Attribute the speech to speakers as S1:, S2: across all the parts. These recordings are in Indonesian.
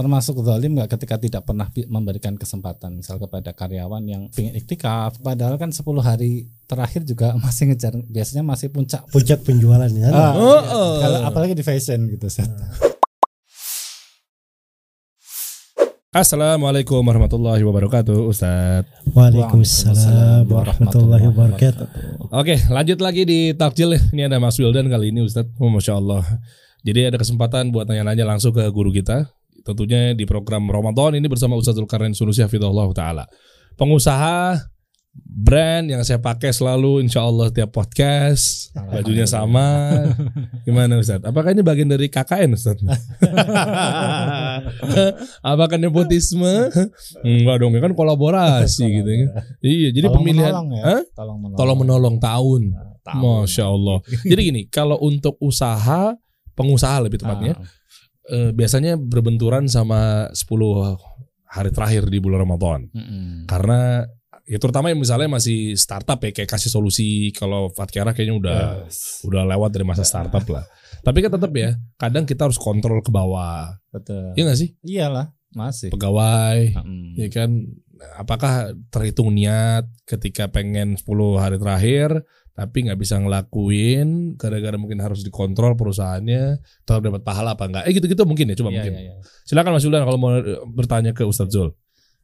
S1: termasuk zalim nggak ketika tidak pernah memberikan kesempatan misal kepada karyawan yang ingin iktikaf padahal kan 10 hari terakhir juga masih ngejar biasanya masih puncak.
S2: Puncak penjualan ya
S1: ah, oh, oh. Kalau, apalagi di fashion gitu Set.
S3: Assalamualaikum warahmatullahi wabarakatuh Ustaz.
S2: Waalaikumsalam warahmatullahi wabarakatuh.
S3: Oke lanjut lagi di takjil. Ini ada Mas Wildan kali ini Ustaz. Oh, Masya Allah. Jadi ada kesempatan buat nanya-nanya langsung ke guru kita Tentunya di program Ramadan ini bersama Ustaz Zulkarnain Sunusi Hafidhullah Ta'ala. Pengusaha brand yang saya pakai selalu insya Allah tiap podcast bajunya sama. Gimana Ustaz apakah ini bagian dari KKN Ustaz apakah nepotisme? Enggak dong kan kolaborasi gitu kan iya jadi tolong pemilihan menolong ya? tolong menolong, tolong menolong tahun. Nah, tahun. Masya Allah. Jadi gini kalau untuk usaha pengusaha lebih tepatnya ah. Eh, biasanya berbenturan sama 10 hari terakhir di bulan Ramadan mm -hmm. karena ya terutama yang misalnya masih startup ya kayak kasih solusi kalau Fatkiara kayaknya udah yes. udah lewat dari masa startup lah. Tapi kan tetap ya, kadang kita harus kontrol ke bawah.
S1: Betul.
S3: Iya gak sih?
S1: Iyalah, masih.
S3: Pegawai, hmm. ya kan apakah terhitung niat ketika pengen 10 hari terakhir tapi nggak bisa ngelakuin gara-gara mungkin harus dikontrol perusahaannya tetap dapat pahala apa enggak eh gitu-gitu mungkin ya coba ya, mungkin ya, ya. silakan Mas Yudan kalau mau bertanya ke Ustadz Zul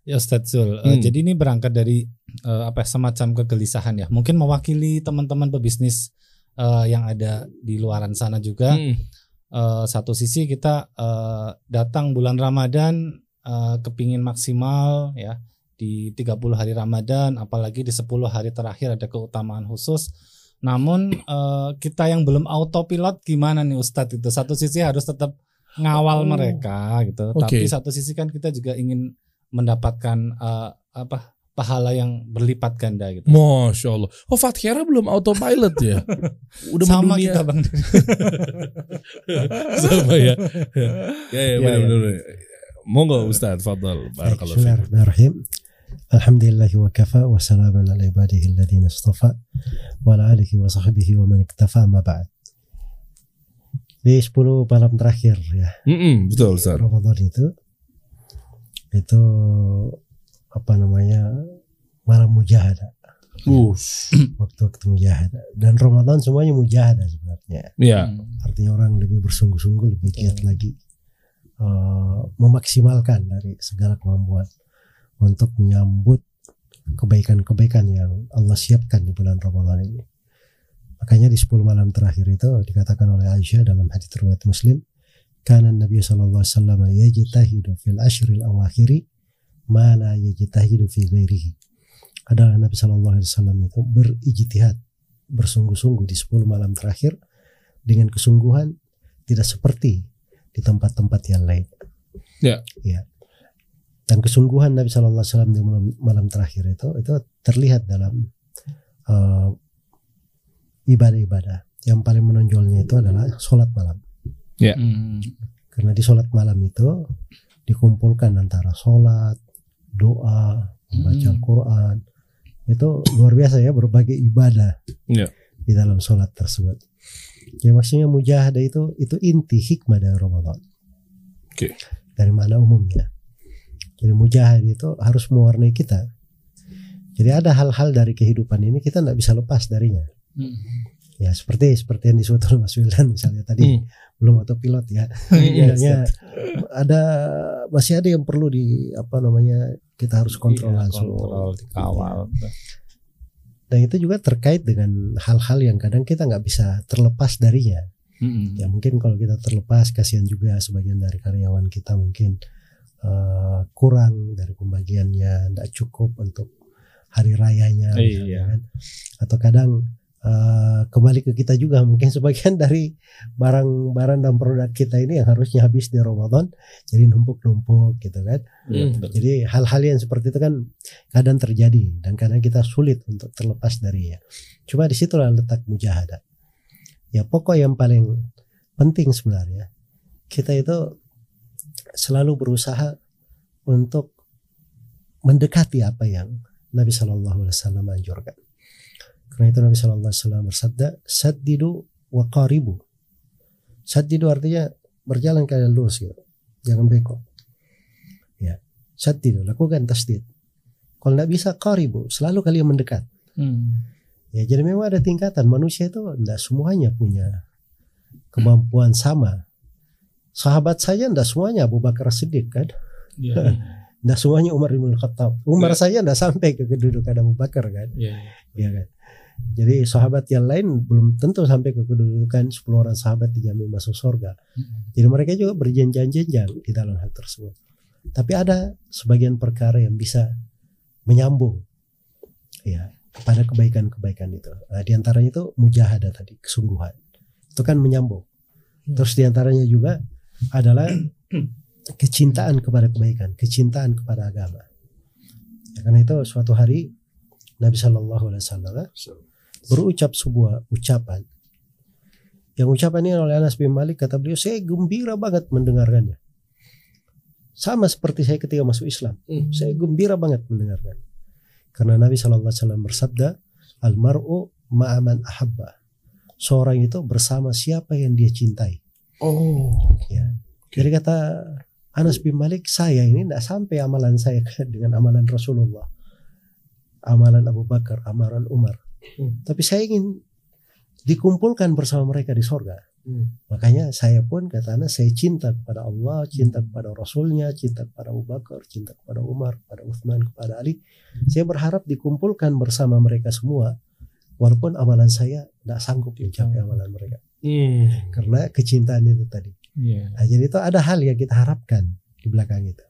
S1: Ya Ustadz Zul, eh, hmm. uh, jadi ini berangkat dari uh, apa semacam kegelisahan ya. Mungkin mewakili teman-teman pebisnis uh, yang ada di luaran sana juga. Hmm. Uh, satu sisi kita uh, datang bulan Ramadan uh, kepingin maksimal ya di 30 hari Ramadan, apalagi di 10 hari terakhir ada keutamaan khusus. Namun uh, kita yang belum autopilot gimana nih Ustadz itu? Satu sisi harus tetap ngawal oh. mereka gitu, okay. tapi satu sisi kan kita juga ingin mendapatkan uh, apa pahala yang berlipat ganda gitu.
S3: Masya Allah. Oh Fathiara belum autopilot ya?
S1: Udah Sama mendunia. kita bang.
S3: Sama ya. Ya ya, ya, benar, ya. benar. Monggo Ustaz, Fadal.
S2: Barakallahu Bismillahirrahmanirrahim. Alhamdulillah wa kafa wa salaman ala ibadihi alladhina istafa wa ala alihi wa sahbihi wa man iktafa ma ba'd. Di 10 malam terakhir ya.
S3: Mm -mm, betul Ustaz.
S2: Ramadan itu itu apa namanya malam mujahadah. Uh. Waktu-waktu mujahadah dan Ramadan semuanya mujahadah sebenarnya.
S3: Iya.
S2: Artinya orang lebih bersungguh-sungguh, lebih giat lagi uh, memaksimalkan dari segala kemampuan untuk menyambut kebaikan-kebaikan yang Allah siapkan di bulan Ramadan ini. Makanya di 10 malam terakhir itu dikatakan oleh Aisyah dalam hadis riwayat Muslim, karena Nabi sallallahu alaihi wasallam yajtahidu fil ashril awakhiri ma la yajtahidu fi ghairihi. Adalah Nabi sallallahu alaihi wasallam itu berijtihad, bersungguh-sungguh di 10 malam terakhir dengan kesungguhan tidak seperti di tempat-tempat yang lain.
S3: Ya.
S2: Ya. Dan kesungguhan Nabi Shallallahu Alaihi Wasallam di malam, malam terakhir itu itu terlihat dalam uh, ibadah-ibadah. Yang paling menonjolnya itu adalah sholat malam.
S3: Ya. Hmm.
S2: Karena di sholat malam itu dikumpulkan antara sholat, doa, membaca hmm. Al-Quran. Itu luar biasa ya berbagai ibadah
S3: ya.
S2: di dalam sholat tersebut. Ya maksudnya mujahadah itu itu inti hikmah dari Ramadan.
S3: Okay.
S2: Dari mana umumnya. Jadi mujahadah itu harus mewarnai kita. Jadi ada hal-hal dari kehidupan ini kita tidak bisa lepas darinya. Hmm. Ya seperti seperti yang disebut oleh Mas Wildan misalnya tadi hmm belum autopilot ya. Yes, iya, ada masih ada yang perlu di apa namanya kita harus kontrol iya, langsung.
S1: Kontrol, dikawal.
S2: Ya. Dan itu juga terkait dengan hal-hal yang kadang kita nggak bisa terlepas darinya. Mm-hmm. Ya mungkin kalau kita terlepas kasihan juga sebagian dari karyawan kita mungkin uh, kurang dari pembagiannya, tidak cukup untuk hari rayanya,
S3: iya.
S2: kan? Atau kadang uh, kembali ke kita juga mungkin sebagian dari barang-barang dan produk kita ini yang harusnya habis di Ramadan jadi numpuk-numpuk gitu kan hmm. jadi hal-hal yang seperti itu kan kadang terjadi dan kadang kita sulit untuk terlepas darinya cuma di situlah letak mujahadah ya pokok yang paling penting sebenarnya kita itu selalu berusaha untuk mendekati apa yang Nabi Shallallahu Alaihi Wasallam anjurkan karena itu Nabi Shallallahu Alaihi Wasallam bersabda, "Saddidu wa qaribu." Saddidu artinya berjalan kalian lurus gitu. Jangan bengkok. Sadid, lakukan tasdid. Kalau tidak bisa karibu, selalu kalian mendekat. Hmm. Ya, jadi memang ada tingkatan manusia itu tidak semuanya punya kemampuan sama. Sahabat saya tidak semuanya Abu Bakar Siddiq kan. Yeah. Tidak semuanya Umar bin Khattab. Umar yeah. saya tidak sampai ke kedudukan Abu Bakar kan. Yeah. Ya kan. Jadi sahabat yang lain belum tentu sampai ke kedudukan 10 orang sahabat dijamin masuk surga. Hmm. Jadi mereka juga berjenjang-jenjang di dalam hal tersebut. Tapi ada sebagian perkara yang bisa menyambung ya pada kebaikan-kebaikan itu. Nah, di antaranya itu mujahadah tadi, kesungguhan. Itu kan menyambung. Hmm. Terus di antaranya juga adalah kecintaan kepada kebaikan, kecintaan kepada agama. Ya, karena itu suatu hari Nabi Shallallahu Alaihi Wasallam berucap sebuah ucapan. Yang ucapan ini oleh Anas bin Malik kata beliau, saya gembira banget mendengarkannya. Sama seperti saya ketika masuk Islam, hmm. saya gembira banget mendengarkan. Karena Nabi Shallallahu Alaihi Wasallam bersabda, almaru ma'aman ahabba. Seorang itu bersama siapa yang dia cintai. Oh. Ya. Jadi kata Anas bin Malik, saya ini tidak sampai amalan saya dengan amalan Rasulullah amalan Abu Bakar, amalan Umar. Hmm. Tapi saya ingin dikumpulkan bersama mereka di sorga. Hmm. Makanya saya pun kata anak saya cinta kepada Allah, cinta hmm. kepada Rasulnya, cinta kepada Abu Bakar, cinta kepada Umar, kepada Uthman, kepada Ali. Saya berharap dikumpulkan bersama mereka semua, walaupun amalan saya tidak sanggup mencapai amalan mereka. Hmm. Karena kecintaan itu tadi. Yeah. Nah, jadi itu ada hal yang kita harapkan di belakang itu.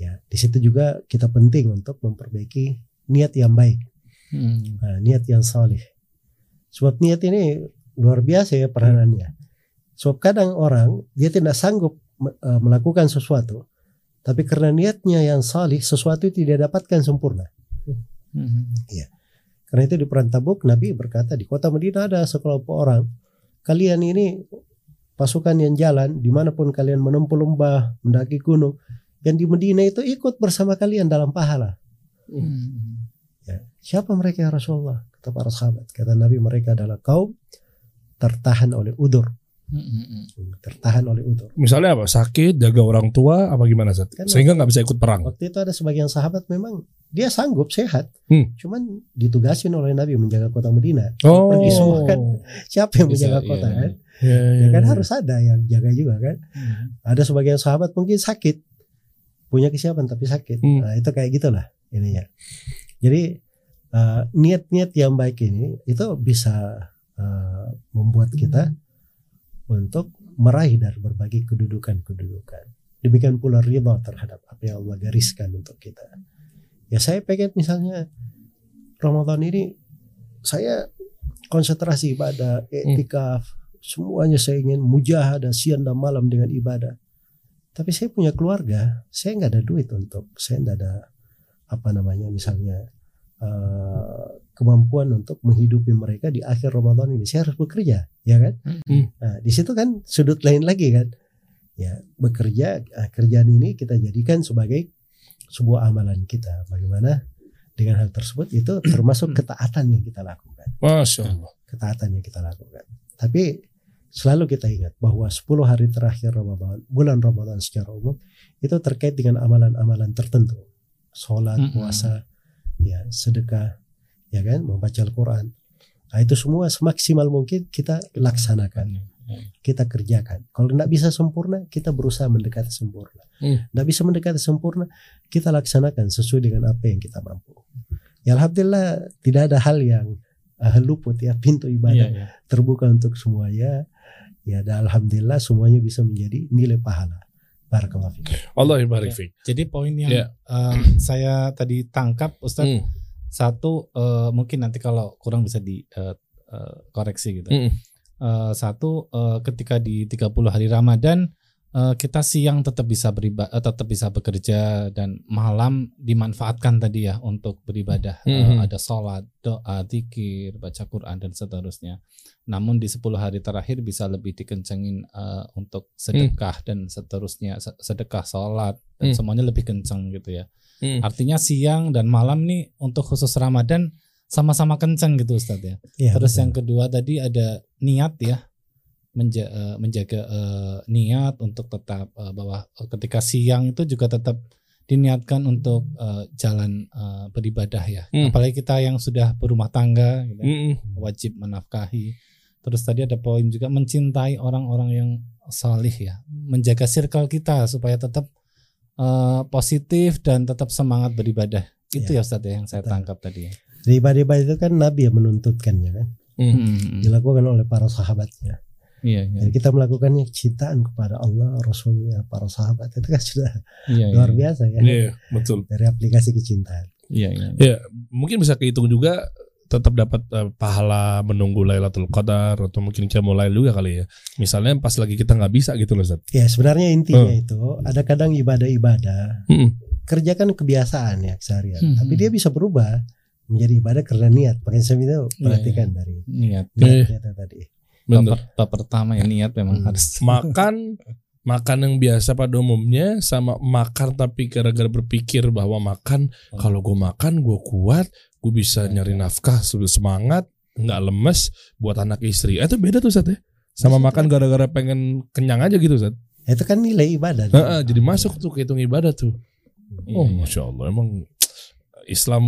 S2: Ya, di situ juga kita penting untuk memperbaiki niat yang baik, hmm. nah, niat yang saleh. Sebab niat ini luar biasa ya peranannya. Sebab kadang orang dia tidak sanggup uh, melakukan sesuatu, tapi karena niatnya yang salih sesuatu tidak dapatkan sempurna. Hmm. Ya. Karena itu di perang Tabuk Nabi berkata di kota Madinah ada sekelompok orang, kalian ini pasukan yang jalan di mana pun kalian menempuh lembah, mendaki gunung, yang di Madinah itu ikut bersama kalian dalam pahala. Hmm. Ya. Siapa mereka ya Rasulullah? Kata para sahabat. Kata Nabi mereka adalah kaum tertahan oleh udur. Hmm. Tertahan oleh udur.
S3: Misalnya apa? Sakit, jaga orang tua, apa gimana Zat? Kan Sehingga nggak bisa ikut perang.
S2: Waktu itu ada sebagian sahabat memang dia sanggup sehat, hmm. cuman ditugasin oleh Nabi menjaga kota Medina. Oh. Pergi semua kan, siapa yang menjaga kota iya. kan? Ya, ya, ya kan ya. harus ada yang jaga juga kan. Hmm. Ada sebagian sahabat mungkin sakit, punya kesiapan tapi sakit. Hmm. Nah itu kayak gitulah ininya. Jadi uh, niat-niat yang baik ini itu bisa uh, membuat kita untuk meraih dari berbagai kedudukan-kedudukan. Demikian pula riba terhadap apa yang Allah gariskan untuk kita. Ya saya pengen misalnya Ramadan ini saya konsentrasi ibadah, etikaf, hmm. semuanya saya ingin mujahadah siang dan malam dengan ibadah. Tapi saya punya keluarga, saya nggak ada duit untuk, saya nggak ada apa namanya misalnya uh, kemampuan untuk menghidupi mereka di akhir Ramadan ini. Saya harus bekerja ya kan? Mm-hmm. nah, di situ kan sudut lain lagi kan? Ya bekerja uh, kerjaan ini kita jadikan sebagai sebuah amalan kita. Bagaimana dengan hal tersebut? Itu termasuk ketaatan yang kita lakukan.
S3: Masya Allah
S2: ketaatan yang kita lakukan. Tapi selalu kita ingat bahwa 10 hari terakhir Ramadan bulan Ramadan secara umum itu terkait dengan amalan-amalan tertentu. Sholat, mm -hmm. Ya sedekah, ya kan, membaca Al-Quran. Nah, itu semua semaksimal mungkin kita laksanakan, kita kerjakan. Kalau tidak bisa sempurna, kita berusaha mendekati sempurna. Tidak mm. bisa mendekati sempurna, kita laksanakan sesuai dengan apa yang kita mampu. Ya Alhamdulillah tidak ada hal yang uh, luput ya pintu ibadah yeah, yeah. terbuka untuk semuanya. Ya dan Alhamdulillah semuanya bisa menjadi nilai pahala.
S3: Barakallahu Allah barik ya.
S1: Jadi poin yang ya. uh, saya tadi tangkap Ustaz hmm. satu uh, mungkin nanti kalau kurang bisa di uh, uh, koreksi gitu. Hmm. Uh, satu uh, ketika di 30 hari Ramadan uh, kita siang tetap bisa beribadah, uh, tetap bisa bekerja dan malam dimanfaatkan tadi ya untuk beribadah. Mm -hmm. uh, ada sholat, doa, zikir, baca Quran dan seterusnya. Namun di 10 hari terakhir bisa lebih dikencengin uh, untuk sedekah mm. dan seterusnya, sedekah, sholat dan mm. semuanya lebih kenceng gitu ya. Mm. Artinya siang dan malam nih untuk khusus Ramadan sama-sama kenceng gitu Ustadz ya. ya Terus betul. yang kedua tadi ada niat ya menja menjaga uh, niat untuk tetap uh, bahwa ketika siang itu juga tetap diniatkan untuk uh, jalan uh, beribadah ya. Hmm. Apalagi kita yang sudah berumah tangga gitu, hmm. wajib menafkahi. Terus tadi ada poin juga mencintai orang-orang yang salih ya, menjaga circle kita supaya tetap uh, positif dan tetap semangat beribadah. Itu ya, ya Ustaz ya yang saya tangkap tadi ya.
S2: Ibadah-ibadah itu kan Nabi yang menuntutkannya kan. Hmm. hmm. Dilakukan oleh para sahabatnya. Iya, iya. Jadi kita melakukannya cintaan kepada Allah, Rasulnya, para sahabat itu kan sudah iya, luar iya. biasa ya.
S3: Iya, betul.
S2: Dari aplikasi kecintaan.
S3: Iya, iya. Ya, mungkin bisa kehitung juga tetap dapat uh, pahala menunggu Lailatul Qadar atau mungkin kita mulai juga kali ya. Misalnya pas lagi kita nggak bisa gitu loh Zat.
S2: Ya sebenarnya intinya hmm. itu ada kadang ibadah-ibadah hmm. kerjakan kebiasaan ya seharian, hmm. tapi dia bisa berubah menjadi ibadah karena niat. Makanya saya itu perhatikan ya, ya. dari niat niatnya
S1: ya. tadi. Benar. Bab pertama ya niat memang hmm. harus
S3: makan makan yang biasa pada umumnya sama makan tapi gara-gara berpikir bahwa makan hmm. kalau gue makan gue kuat gue bisa ya, nyari ya. nafkah semangat nggak lemes buat anak istri eh, itu beda tuh saat ya sama Maksudnya, makan gara-gara pengen kenyang aja gitu saat
S2: itu kan nilai ibadah
S3: nah, jadi masuk tuh kehitung ibadah tuh iya, oh masya Allah emang Islam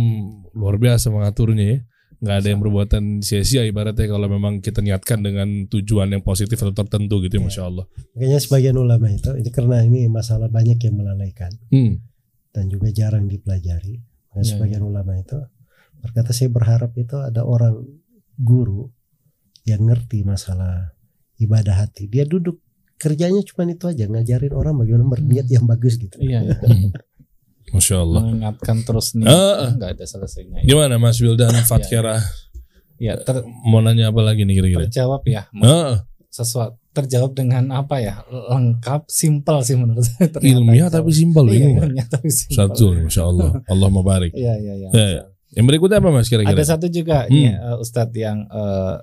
S3: luar biasa mengaturnya ya nggak ada yang perbuatan sia-sia ibaratnya kalau memang kita niatkan dengan tujuan yang positif atau tertentu gitu ya, ya. masya Allah.
S2: Makanya sebagian ulama itu ini karena ini masalah banyak yang melalaikan hmm. dan juga jarang dipelajari. Makanya ya, sebagian ya. ulama itu berkata saya berharap itu ada orang guru yang ngerti masalah ibadah hati. Dia duduk kerjanya cuma itu aja ngajarin orang bagaimana berniat hmm. yang bagus gitu. Iya.
S3: Masya Allah.
S1: Mengingatkan terus nih. Uh, Enggak ada selesainya.
S3: Gimana Mas Wildan Fatkira? ya, ter mau nanya apa lagi nih kira-kira?
S1: Terjawab ya. Uh. Sesuatu terjawab dengan apa ya? Lengkap, simpel sih menurut saya.
S3: Ilmiah tapi simpel iya, ilmiah tapi simpel. Satu, Masya Allah. Allah barik. Iya, iya, iya. Ya, ya. Yang berikutnya apa Mas kira-kira?
S1: Ada satu juga hmm. uh, Ustadz yang uh,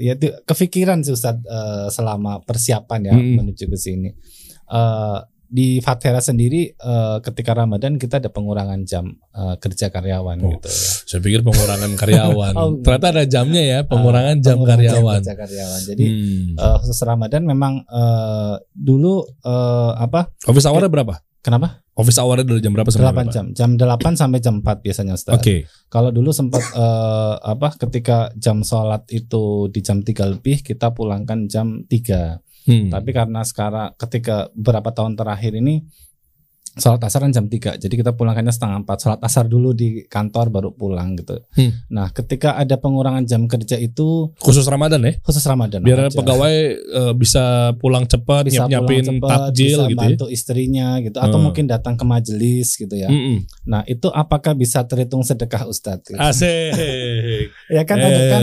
S1: ya kepikiran sih Ustadz uh, selama persiapan ya hmm. menuju ke sini. Uh, di Fatera sendiri uh, ketika Ramadan kita ada pengurangan jam uh, kerja karyawan oh, gitu ya.
S3: Saya pikir pengurangan karyawan. oh, Ternyata ada jamnya ya, pengurangan uh, jam pengurangan karyawan. Jam kerja
S1: karyawan. Jadi hmm. uh, khusus Ramadan memang uh, dulu uh, apa?
S3: Office hour berapa?
S1: Kenapa?
S3: Office hour dari jam berapa
S1: sampai 8 berapa? jam. Jam 8 sampai jam 4 biasanya Oke. Okay. Kalau dulu sempat uh, apa ketika jam sholat itu di jam 3 lebih kita pulangkan jam 3. Hmm. Tapi karena sekarang ketika beberapa tahun terakhir ini sholat asar kan jam 3 jadi kita pulangkannya setengah 4 sholat asar dulu di kantor baru pulang gitu hmm. nah ketika ada pengurangan jam kerja itu
S3: khusus Ramadan ya
S1: khusus Ramadan
S3: biar aja. pegawai uh, bisa pulang cepat bisa nyiap nyiapin pulang cepet, takjil
S1: bisa
S3: gitu ya?
S1: bantu ya? istrinya gitu atau hmm. mungkin datang ke majelis gitu ya hmm. nah itu apakah bisa terhitung sedekah Ustadz gitu?
S3: asik
S1: ya kan eh. ada kan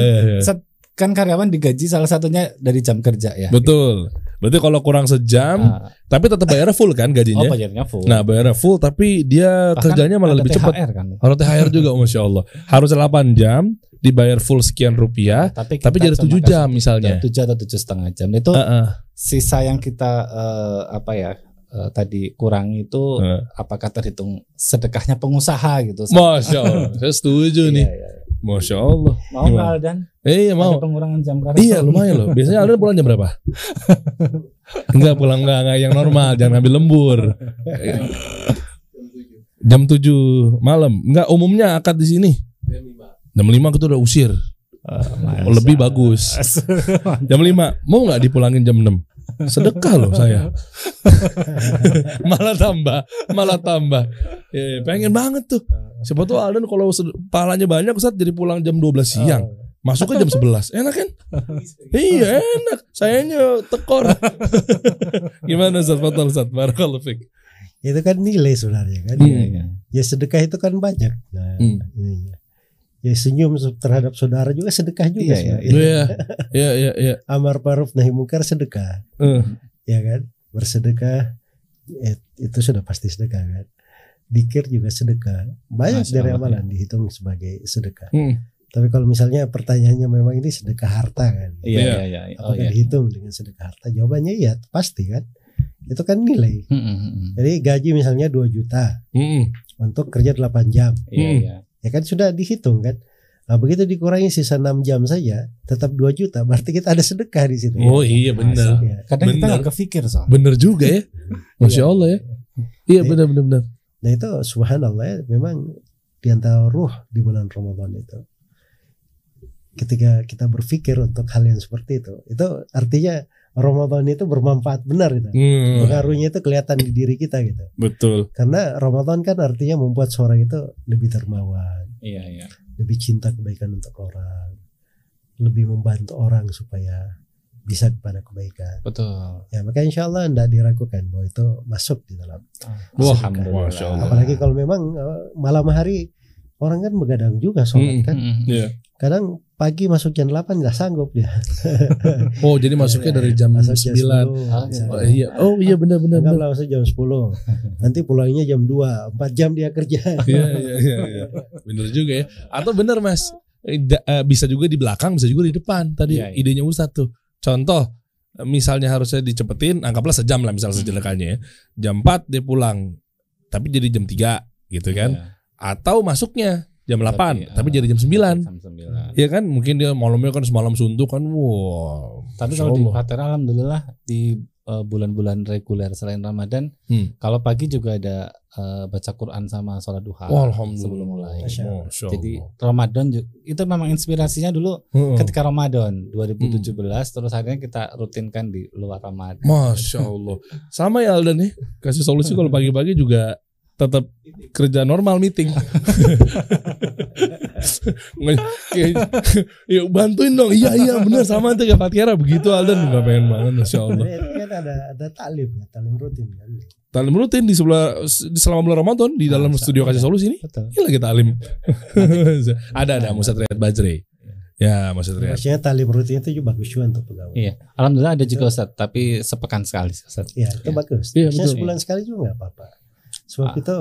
S1: kan karyawan digaji salah satunya dari jam kerja ya.
S3: Betul. Berarti kalau kurang sejam, nah. tapi tetap bayar full kan gajinya?
S1: Oh, bayarnya full.
S3: Nah, bayar full tapi dia Bahkan kerjanya malah lebih cepat. Kan? Harus THR juga, masya Allah. Harus 8 jam, dibayar full sekian rupiah, nah, tapi, tapi jadi 7 jam misalnya.
S1: 7 atau tujuh setengah jam. Itu uh -uh. sisa yang kita uh, apa ya? uh, tadi kurang itu uh. apakah terhitung sedekahnya pengusaha gitu?
S3: Masya Allah, saya setuju nih. Iya, iya. Masya Allah.
S1: Mau nggak Aldan?
S3: Eh, iya mau.
S1: Ada pengurangan jam kerja.
S3: Iya lumayan loh. Biasanya Aldan pulang jam berapa? enggak pulang enggak, enggak yang normal, jangan ambil lembur. jam 7 malam. Enggak umumnya akad di sini. Jam 5 kita udah usir. Uh, lebih bagus. jam 5 mau nggak dipulangin jam 6? Sedekah loh saya. Malah tambah malah tambah. Ya, pengen banget tuh. Siapa tuh Alden kalau pahalanya banyak saat jadi pulang jam 12 siang. Masuk ke jam 11 enak kan? Iya enak. Sayanya tekor. Gimana Ustaz Fatal Ustaz Barakallahu Fik.
S2: Itu kan nilai sebenarnya kan. Hmm. ya sedekah itu kan banyak. Nah, hmm. iya ya senyum terhadap saudara juga sedekah juga
S3: iya, iya, iya, iya, iya, iya.
S2: Amar ma'ruf nahi mungkar sedekah. Uh. Ya kan? Bersedekah itu sudah pasti sedekah kan. Dikir juga sedekah. Banyak Masya dari amalan ya. dihitung sebagai sedekah. Hmm. Tapi kalau misalnya pertanyaannya memang ini sedekah harta kan.
S1: Iya, iya, iya.
S2: Oh, Apakah iya. dihitung dengan sedekah harta? Jawabannya iya, pasti kan. Itu kan nilai. Hmm, hmm, hmm. Jadi gaji misalnya 2 juta. Hmm. Untuk kerja 8 jam. Iya, hmm. iya Ya kan sudah dihitung kan. Nah, begitu dikurangi sisa 6 jam saja, tetap 2 juta. Berarti kita ada sedekah di situ.
S3: Oh iya benar. Ya.
S1: Kadang bener. kita nggak kepikir soal.
S3: Bener juga ya. Masya Allah ya. Iya benar benar benar.
S2: Nah itu subhanallah ya, memang di antara ruh di bulan Ramadan itu. Ketika kita berpikir untuk hal yang seperti itu, itu artinya Ramadan itu bermanfaat benar gitu. Hmm. Pengaruhnya itu kelihatan di diri kita gitu.
S3: Betul.
S2: Karena Ramadan kan artinya membuat seorang itu lebih dermawan.
S1: Iya, iya.
S2: Lebih cinta kebaikan untuk orang. Lebih membantu orang supaya bisa kepada kebaikan.
S1: Betul.
S2: Ya maka insya Allah tidak diragukan bahwa itu masuk di dalam.
S3: Wah.
S2: Apalagi kalau memang eh, malam hari orang kan begadang juga sholat hmm, kan. Hmm,
S3: yeah.
S2: Kadang pagi masuk jam 8 nggak sanggup dia.
S3: oh jadi masuknya dari jam Masuk 9. Jam 10, oh iya. Oh iya benar benar.
S2: Enggak masuk jam 10. Nanti pulangnya jam 2, 4 jam dia kerja.
S3: Iya iya iya iya. Benar juga ya. Atau benar Mas, eh, eh, bisa juga di belakang, bisa juga di depan. Tadi ya, ya. idenya Ustadz tuh Contoh, misalnya harusnya dicepetin, anggaplah sejam lah misalnya sejelekannya ya. Jam 4 dia pulang, tapi jadi jam 3 gitu kan. Yeah. Atau masuknya jam 8 tapi, tapi uh, jadi jam 9. Jam 9. Ya kan mungkin dia malamnya kan semalam suntuk kan. Wow.
S1: Tapi kalau di Qatar alhamdulillah di uh, bulan-bulan reguler selain Ramadan, hmm. kalau pagi juga ada uh, baca Quran sama sholat duha
S3: oh,
S1: sebelum mulai. Jadi Ramadan itu memang inspirasinya dulu hmm. ketika Ramadan 2017, hmm. terus akhirnya kita rutinkan di luar Ramadan.
S3: Masya Allah. sama ya Aldan nih, kasih solusi kalau pagi-pagi juga tetap kerja normal meeting. Yuk bantuin dong. Iya iya benar sama tuh kayak Fatihara begitu Aldan nggak pengen banget Masya Allah.
S2: Kan ada ada talim ya, talim rutin kan.
S3: Talim rutin di sebelah di selama bulan Ramadan di dalam studio kasih solusi ini. Ini lagi talim. ada ada Musa Triad Bajre. Ya, maksudnya.
S2: Maksudnya talim rutin itu juga bagus juga untuk pegawai.
S1: Iya. Alhamdulillah ada juga Ustaz, tapi sepekan sekali Ustaz.
S2: Iya, itu ya. bagus. Iya, betul. sebulan sekali juga nggak apa-apa. Sebab ah. itu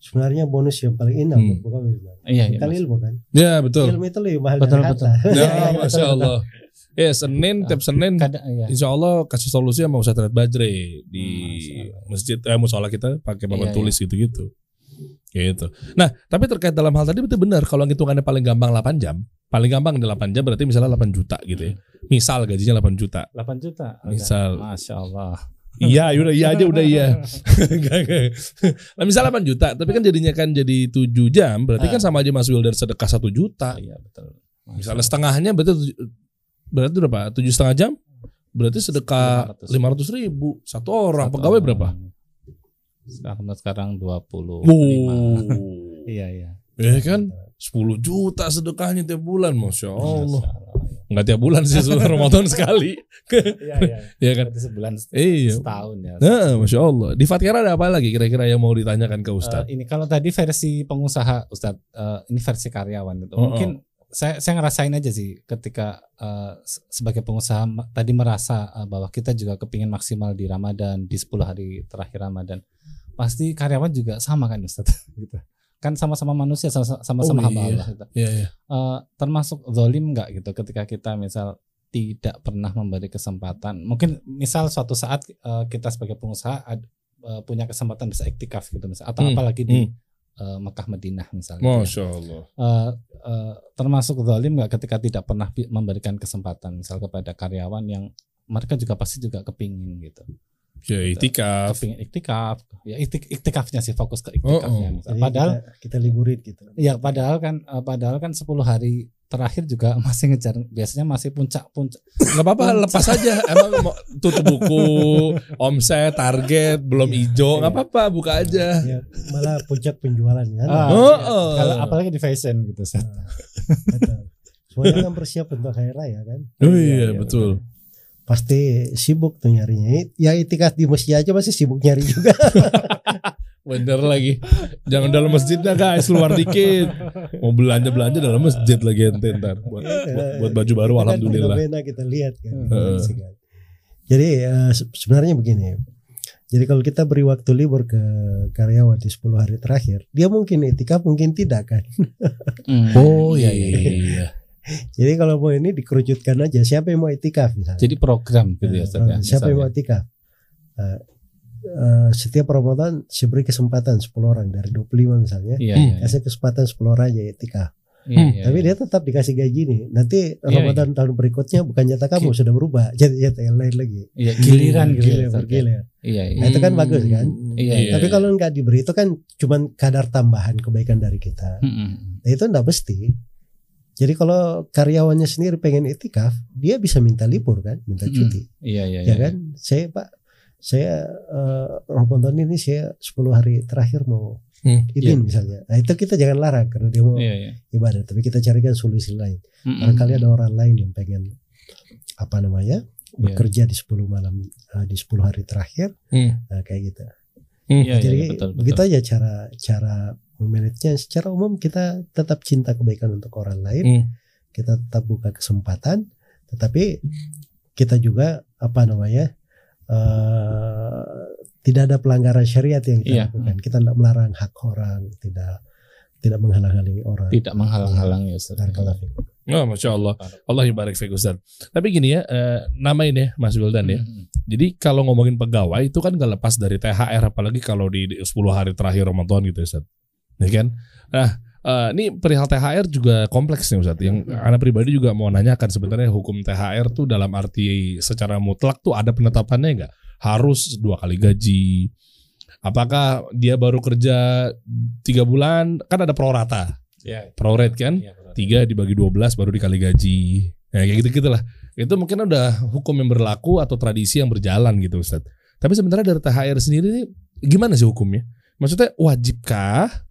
S2: sebenarnya bonus yang paling indah hmm. untuk pegawai
S1: Iya, iya.
S2: Kali ilmu kan.
S3: Iya, betul.
S2: Ilmu itu lebih mahal
S1: betul, dari betul.
S3: Ya, Masya Allah. Ya Senin tiap Senin Kada, ya. Insya Allah kasih solusi sama Ustaz Red Bajre di hmm, masjid eh musola kita pakai papan iya, tulis iya. gitu-gitu. Gitu. Nah, tapi terkait dalam hal tadi betul benar kalau hitungannya paling gampang 8 jam. Paling gampang 8 jam berarti misalnya 8 juta gitu ya. Misal gajinya 8 juta.
S1: 8 juta.
S3: Misal.
S1: Masya Allah.
S3: Iya, udah iya aja udah iya. nah, misalnya 8 juta, tapi kan jadinya kan jadi 7 jam, berarti kan ah. sama aja Mas Wilder sedekah 1 juta.
S1: Iya, betul.
S3: Misalnya setengahnya berarti berarti berapa? 7 setengah jam? Berarti sedekah 500 ribu satu orang. Satu Pegawai orang. berapa?
S1: Sekarang sekarang 25.
S3: Oh.
S1: iya, iya.
S3: Ya kan? 10 juta sedekahnya tiap bulan, Masya Allah. Masya Allah. Enggak tiap bulan sih Ramadan sekali.
S1: Iya iya.
S3: Iya kan?
S1: Berarti sebulan
S3: iya.
S1: setahun ya.
S3: Nah, masya Allah. Di Fatihara ada apa lagi kira-kira yang mau ditanyakan ke Ustadz?
S1: Uh, ini kalau tadi versi pengusaha Ustadz, uh, ini versi karyawan itu. Oh, Mungkin oh. saya saya ngerasain aja sih ketika uh, sebagai pengusaha tadi merasa uh, bahwa kita juga kepingin maksimal di Ramadan di 10 hari terakhir Ramadan. Pasti karyawan juga sama kan Ustadz gitu kan sama-sama manusia sama-sama oh, hamba iya. Allah gitu.
S3: Iya, iya.
S1: Uh, termasuk zolim nggak gitu ketika kita misal tidak pernah memberi kesempatan mungkin misal suatu saat uh, kita sebagai pengusaha ad, uh, punya kesempatan bisa iktikaf gitu misal atau hmm. apalagi di hmm. uh, Mekah Madinah misalnya
S3: gitu ya. Masya Allah
S1: uh, uh, termasuk zalim nggak ketika tidak pernah memberikan kesempatan misal kepada karyawan yang mereka juga pasti juga kepingin gitu
S3: Ya itikaf.
S1: Iktikaf. Ya iktik, iktikafnya sih fokus ke iktikafnya. Oh,
S2: oh. Padahal kita, kita liburin gitu.
S1: Ya padahal kan eh, padahal kan 10 hari terakhir juga masih ngejar biasanya masih puncak-puncak.
S3: Enggak apa-apa lepas aja. Emang mau tutup buku, omset, target belum hijau, enggak apa-apa buka aja. Ya,
S2: malah puncak penjualan ya.
S3: Ah, oh, iya.
S1: oh. Kalau apalagi di fashion gitu. Nah,
S2: Semuanya kan bersiap untuk hari raya kan.
S3: Oh iya, iya betul. betul
S2: pasti sibuk tuh nyarinya. Ya itikat di masjid aja masih sibuk nyari juga.
S3: Bener lagi. Jangan dalam masjidnya guys, luar dikit. Mau belanja belanja dalam masjid lagi ente ntar buat, buat, buat baju baru kan alhamdulillah.
S2: kita lihat kan. Uh. Jadi uh, sebenarnya begini. Jadi kalau kita beri waktu libur ke karyawan di 10 hari terakhir, dia mungkin etika mungkin tidak kan.
S3: Hmm. Oh iya iya. iya.
S2: Jadi kalau mau ini dikerucutkan aja siapa yang mau itikaf misalnya.
S1: Jadi program gitu ya,
S2: nah, Siapa yang mau itikaf? Uh, uh, setiap Ramadan saya beri kesempatan 10 orang dari 25 misalnya.
S1: Iya, iya,
S2: Kasih kesempatan 10 orang aja itikaf. Hmm. Tapi dia tetap dikasih gaji nih. Nanti Ramadan tahun berikutnya bukan jatah kamu sudah berubah jadi jatah yang lain lagi.
S1: Iya, giliran
S2: gitu. Giliran bergilir. Iya, iya. Nah, itu kan bagus kan? Iya, iya. Tapi kalau nggak diberi itu kan cuma kadar tambahan kebaikan dari kita. Hmm. Nah, itu enggak mesti. Jadi kalau karyawannya sendiri pengen itikaf, dia bisa minta libur kan, minta cuti.
S1: Hmm. Iya, iya,
S2: ya iya. kan? Saya Pak, saya uh, Ramadan ini saya 10 hari terakhir mau hmm, izin iya. misalnya. Nah itu kita jangan larang karena dia mau iya, iya. ibadah, tapi kita carikan solusi lain. Hmm, Barangkali ada orang lain yang pengen apa namanya iya. bekerja di 10 malam uh, di 10 hari terakhir, hmm. nah, kayak gitu. Hmm, iya, Jadi iya, betul, betul. begitu aja cara cara memanagenya secara umum kita tetap cinta kebaikan untuk orang lain hmm. kita tetap buka kesempatan tetapi kita juga apa namanya uh, tidak ada pelanggaran syariat yang kita yeah. lakukan kita tidak melarang hak orang tidak tidak menghalang-halangi orang
S1: tidak menghalang-halangi Ustaz
S3: Oh, masya Allah, Allah barik fiqh Ustaz. Tapi gini ya, eh, nama ini ya, Mas Wildan ya. Hmm. Jadi kalau ngomongin pegawai itu kan gak lepas dari THR, apalagi kalau di 10 hari terakhir Ramadan gitu Ustaz ya kan? Nah, uh, ini perihal THR juga kompleks nih Ustaz. Yang anak pribadi juga mau nanyakan sebenarnya hukum THR tuh dalam arti secara mutlak tuh ada penetapannya enggak? Harus dua kali gaji. Apakah dia baru kerja tiga bulan? Kan ada prorata. Ya. Prorate kan? Ya, tiga dibagi dua belas baru dikali gaji. Ya kayak gitu gitulah. Itu mungkin udah hukum yang berlaku atau tradisi yang berjalan gitu Ustaz. Tapi sebenarnya dari THR sendiri ini gimana sih hukumnya? Maksudnya wajibkah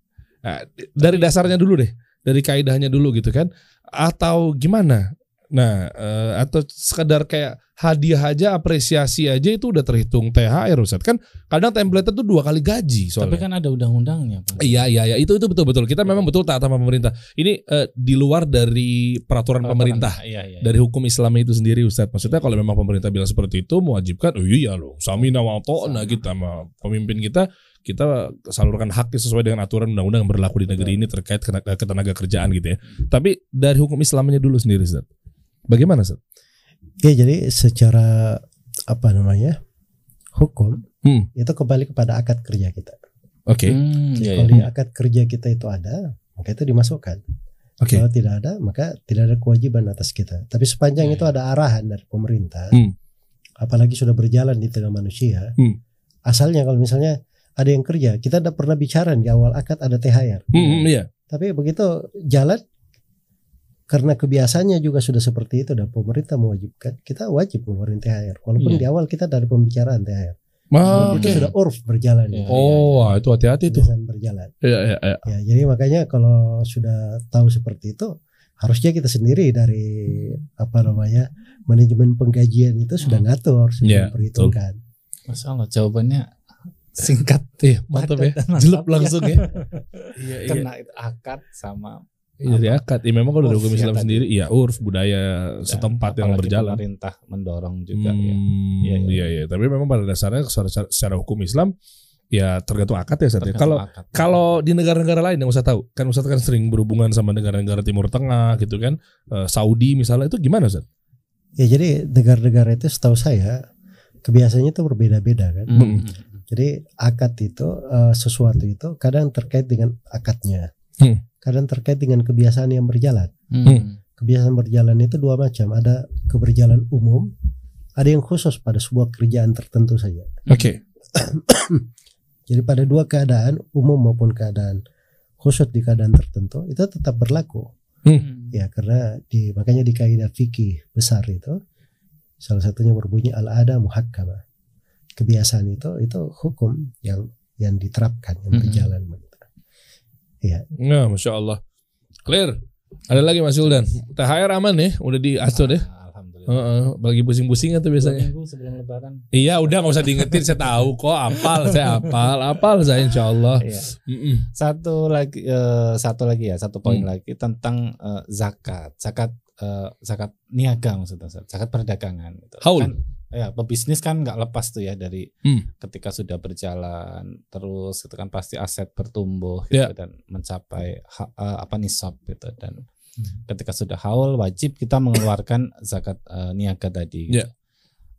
S3: Nah, dari dasarnya dulu deh, dari kaidahnya dulu gitu kan, atau gimana? Nah, uh, atau sekedar kayak hadiah aja, apresiasi aja itu udah terhitung THR Ustaz. Kan kadang template itu dua kali gaji soalnya.
S1: Tapi kan ada undang-undangnya.
S3: Iya, iya, iya. Itu itu betul-betul. Kita memang betul taat sama pemerintah. Ini uh, di luar dari peraturan, peraturan pemerintah. Iya, iya, iya. Dari hukum Islam itu sendiri Ustaz. Maksudnya kalau memang pemerintah bilang seperti itu mewajibkan, oh iya loh, samina wa ta'na kita sama pemimpin kita kita salurkan hak sesuai dengan aturan undang-undang yang berlaku di negeri ini terkait ketenaga kerjaan gitu ya. Tapi dari hukum Islamnya dulu sendiri Ustaz. Bagaimana Ustaz?
S2: Oke, jadi secara apa namanya? hukum hmm. itu kembali kepada akad kerja kita.
S3: Oke. Okay.
S2: Hmm, iya, kalau iya. di akad kerja kita itu ada, maka itu dimasukkan. Okay. Kalau tidak ada, maka tidak ada kewajiban atas kita. Tapi sepanjang hmm. itu ada arahan dari pemerintah, hmm. apalagi sudah berjalan di tengah manusia, hmm. asalnya kalau misalnya ada yang kerja. Kita tidak pernah bicara di awal akad ada THR.
S3: Hmm, hmm, iya.
S2: Tapi begitu jalan karena kebiasaannya juga sudah seperti itu dan pemerintah mewajibkan kita wajib ngeluarin THR walaupun iya. di awal kita dari pembicaraan THR.
S3: Ah, itu
S2: sudah urf berjalan. Ya.
S3: Oh, ya, itu hati-hati tuh.
S2: berjalan.
S3: Iya, iya, iya.
S2: Ya, jadi makanya kalau sudah tahu seperti itu harusnya kita sendiri dari apa namanya manajemen penggajian itu sudah hmm. ngatur, sudah yeah, memperhitungkan.
S1: Masalah jawabannya singkat
S3: iya mantap ya jelek langsung ya
S1: iya, iya. kena akad sama
S3: Iya dari akad. Ya memang kalau dari hukum Islam sendiri, iya urf budaya setempat yang berjalan.
S1: Pemerintah mendorong juga ya.
S3: hmm, ya. Iya, iya. iya, Tapi memang pada dasarnya secara, secara hukum Islam ya tergantung akad ya saatnya. Kalau kalau di negara-negara lain yang usah tahu, kan Ustaz kan sering berhubungan sama negara-negara Timur Tengah gitu kan, uh, Saudi misalnya itu gimana Ustaz?
S2: Ya jadi negara-negara itu setahu saya kebiasaannya itu berbeda-beda kan. Hmm. Jadi akad itu uh, sesuatu itu kadang terkait dengan akadnya, hmm. kadang terkait dengan kebiasaan yang berjalan. Hmm. Kebiasaan berjalan itu dua macam, ada keberjalan umum, ada yang khusus pada sebuah kerjaan tertentu saja.
S3: Oke. Okay.
S2: Jadi pada dua keadaan umum maupun keadaan khusus di keadaan tertentu itu tetap berlaku. Hmm. Ya karena di makanya di kaidah fikih besar itu salah satunya berbunyi al-ada muhakkamah kebiasaan itu itu hukum yang yang diterapkan yang berjalan mm -hmm.
S3: Iya. Nah, masya Allah. Clear. Ada lagi Mas Yuldan. THR aman ya? Udah diatur deh. Uh, uh, bagi pusing-pusing atau biasanya? sebelum lebaran. Iya, udah nggak usah diingetin. saya tahu kok. Apal, saya apal, apal saya insya Allah. Iya.
S1: Mm -mm. Satu lagi, uh, satu lagi ya, satu poin mm. lagi tentang uh, zakat, zakat, uh, zakat niaga maksudnya, zakat perdagangan. Gitu.
S3: Haul. Kan,
S1: ya pebisnis kan nggak lepas tuh ya dari hmm. ketika sudah berjalan terus itu kan pasti aset bertumbuh gitu, yeah. dan mencapai ha, uh, apa nisab gitu dan hmm. ketika sudah haul wajib kita mengeluarkan zakat uh, niaga tadi gitu. yeah.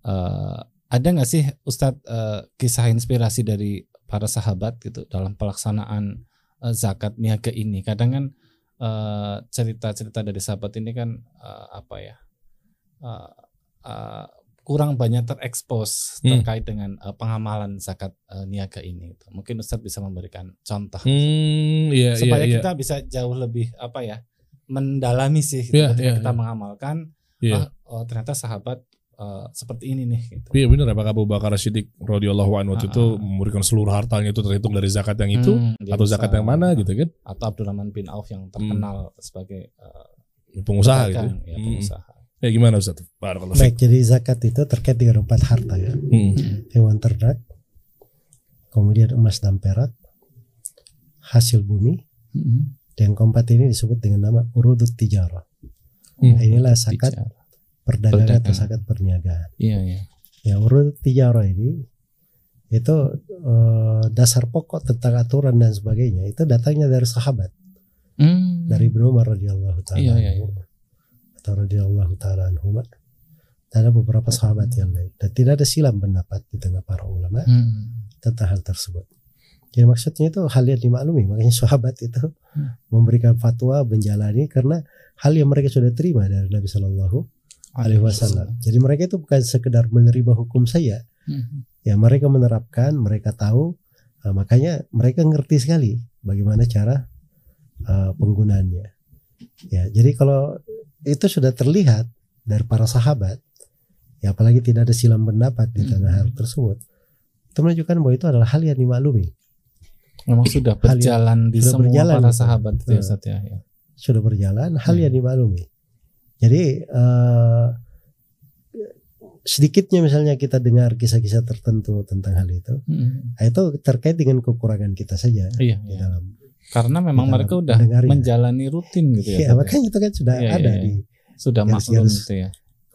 S1: uh, ada nggak sih Ustadz uh, kisah inspirasi dari para sahabat gitu dalam pelaksanaan uh, zakat niaga ini kadang kan cerita-cerita uh, dari sahabat ini kan uh, apa ya uh, uh, kurang banyak terekspos hmm. terkait dengan uh, pengamalan zakat uh, niaga ini. Gitu. Mungkin Ustadz bisa memberikan contoh
S3: hmm, iya,
S1: supaya
S3: iya,
S1: kita bisa jauh lebih apa ya mendalami sih gitu, yeah, yeah, kita yeah. mengamalkan. Yeah. Oh, oh ternyata sahabat uh, seperti ini nih. Gitu.
S3: Iya benar apakah Abu Bakar Siddiq radhiyallahu anhu uh, itu memberikan seluruh hartanya itu terhitung dari zakat yang itu hmm, atau zakat yang mana gitu kan?
S1: Atau Abdurrahman bin Auf yang terkenal hmm. sebagai uh,
S3: pengusaha gitu.
S1: Ya, hmm. pengusaha. Hmm.
S3: Ya gimana Ustaz?
S2: Baik, jadi zakat itu terkait dengan empat harta ya. Hmm. Hewan ternak, kemudian emas dan perak, hasil bumi, hmm. dan keempat ini disebut dengan nama urudut tijarah. Hmm. Nah, inilah zakat perdagangan atau zakat perniagaan.
S1: Iya, iya.
S2: Ya, urudut tijarah ini itu uh, dasar pokok tentang aturan dan sebagainya itu datangnya dari sahabat. Hmm. Dari Ibnu Umar radhiyallahu taala. Iya, iya, iya radhiyallahu taala anhuma ada beberapa sahabat yang lain dan tidak ada silam pendapat di tengah para ulama hmm. tentang hal tersebut. Jadi maksudnya itu hal yang dimaklumi makanya sahabat itu hmm. memberikan fatwa menjalani karena hal yang mereka sudah terima dari Nabi Shallallahu Alaihi Wasallam. Jadi mereka itu bukan sekedar menerima hukum saya, hmm. ya mereka menerapkan, mereka tahu, uh, makanya mereka ngerti sekali bagaimana cara uh, penggunaannya. Ya, jadi kalau itu sudah terlihat dari para sahabat. Ya apalagi tidak ada silam pendapat di tengah hal tersebut. Itu menunjukkan bahwa itu adalah hal yang dimaklumi.
S1: Memang sudah berjalan yang, di sudah semua berjalan, para sahabat itu ya, Ustaz, ya, ya.
S2: sudah berjalan hal yang dimaklumi. Jadi uh, sedikitnya misalnya kita dengar kisah-kisah tertentu tentang hal itu, hmm. itu terkait dengan kekurangan kita saja
S1: iya, di iya. dalam karena memang mereka udah menjalani rutin gitu ya.
S2: Iya, makanya itu kan sudah iya, ada iya, di
S1: sudah maklum gitu ya.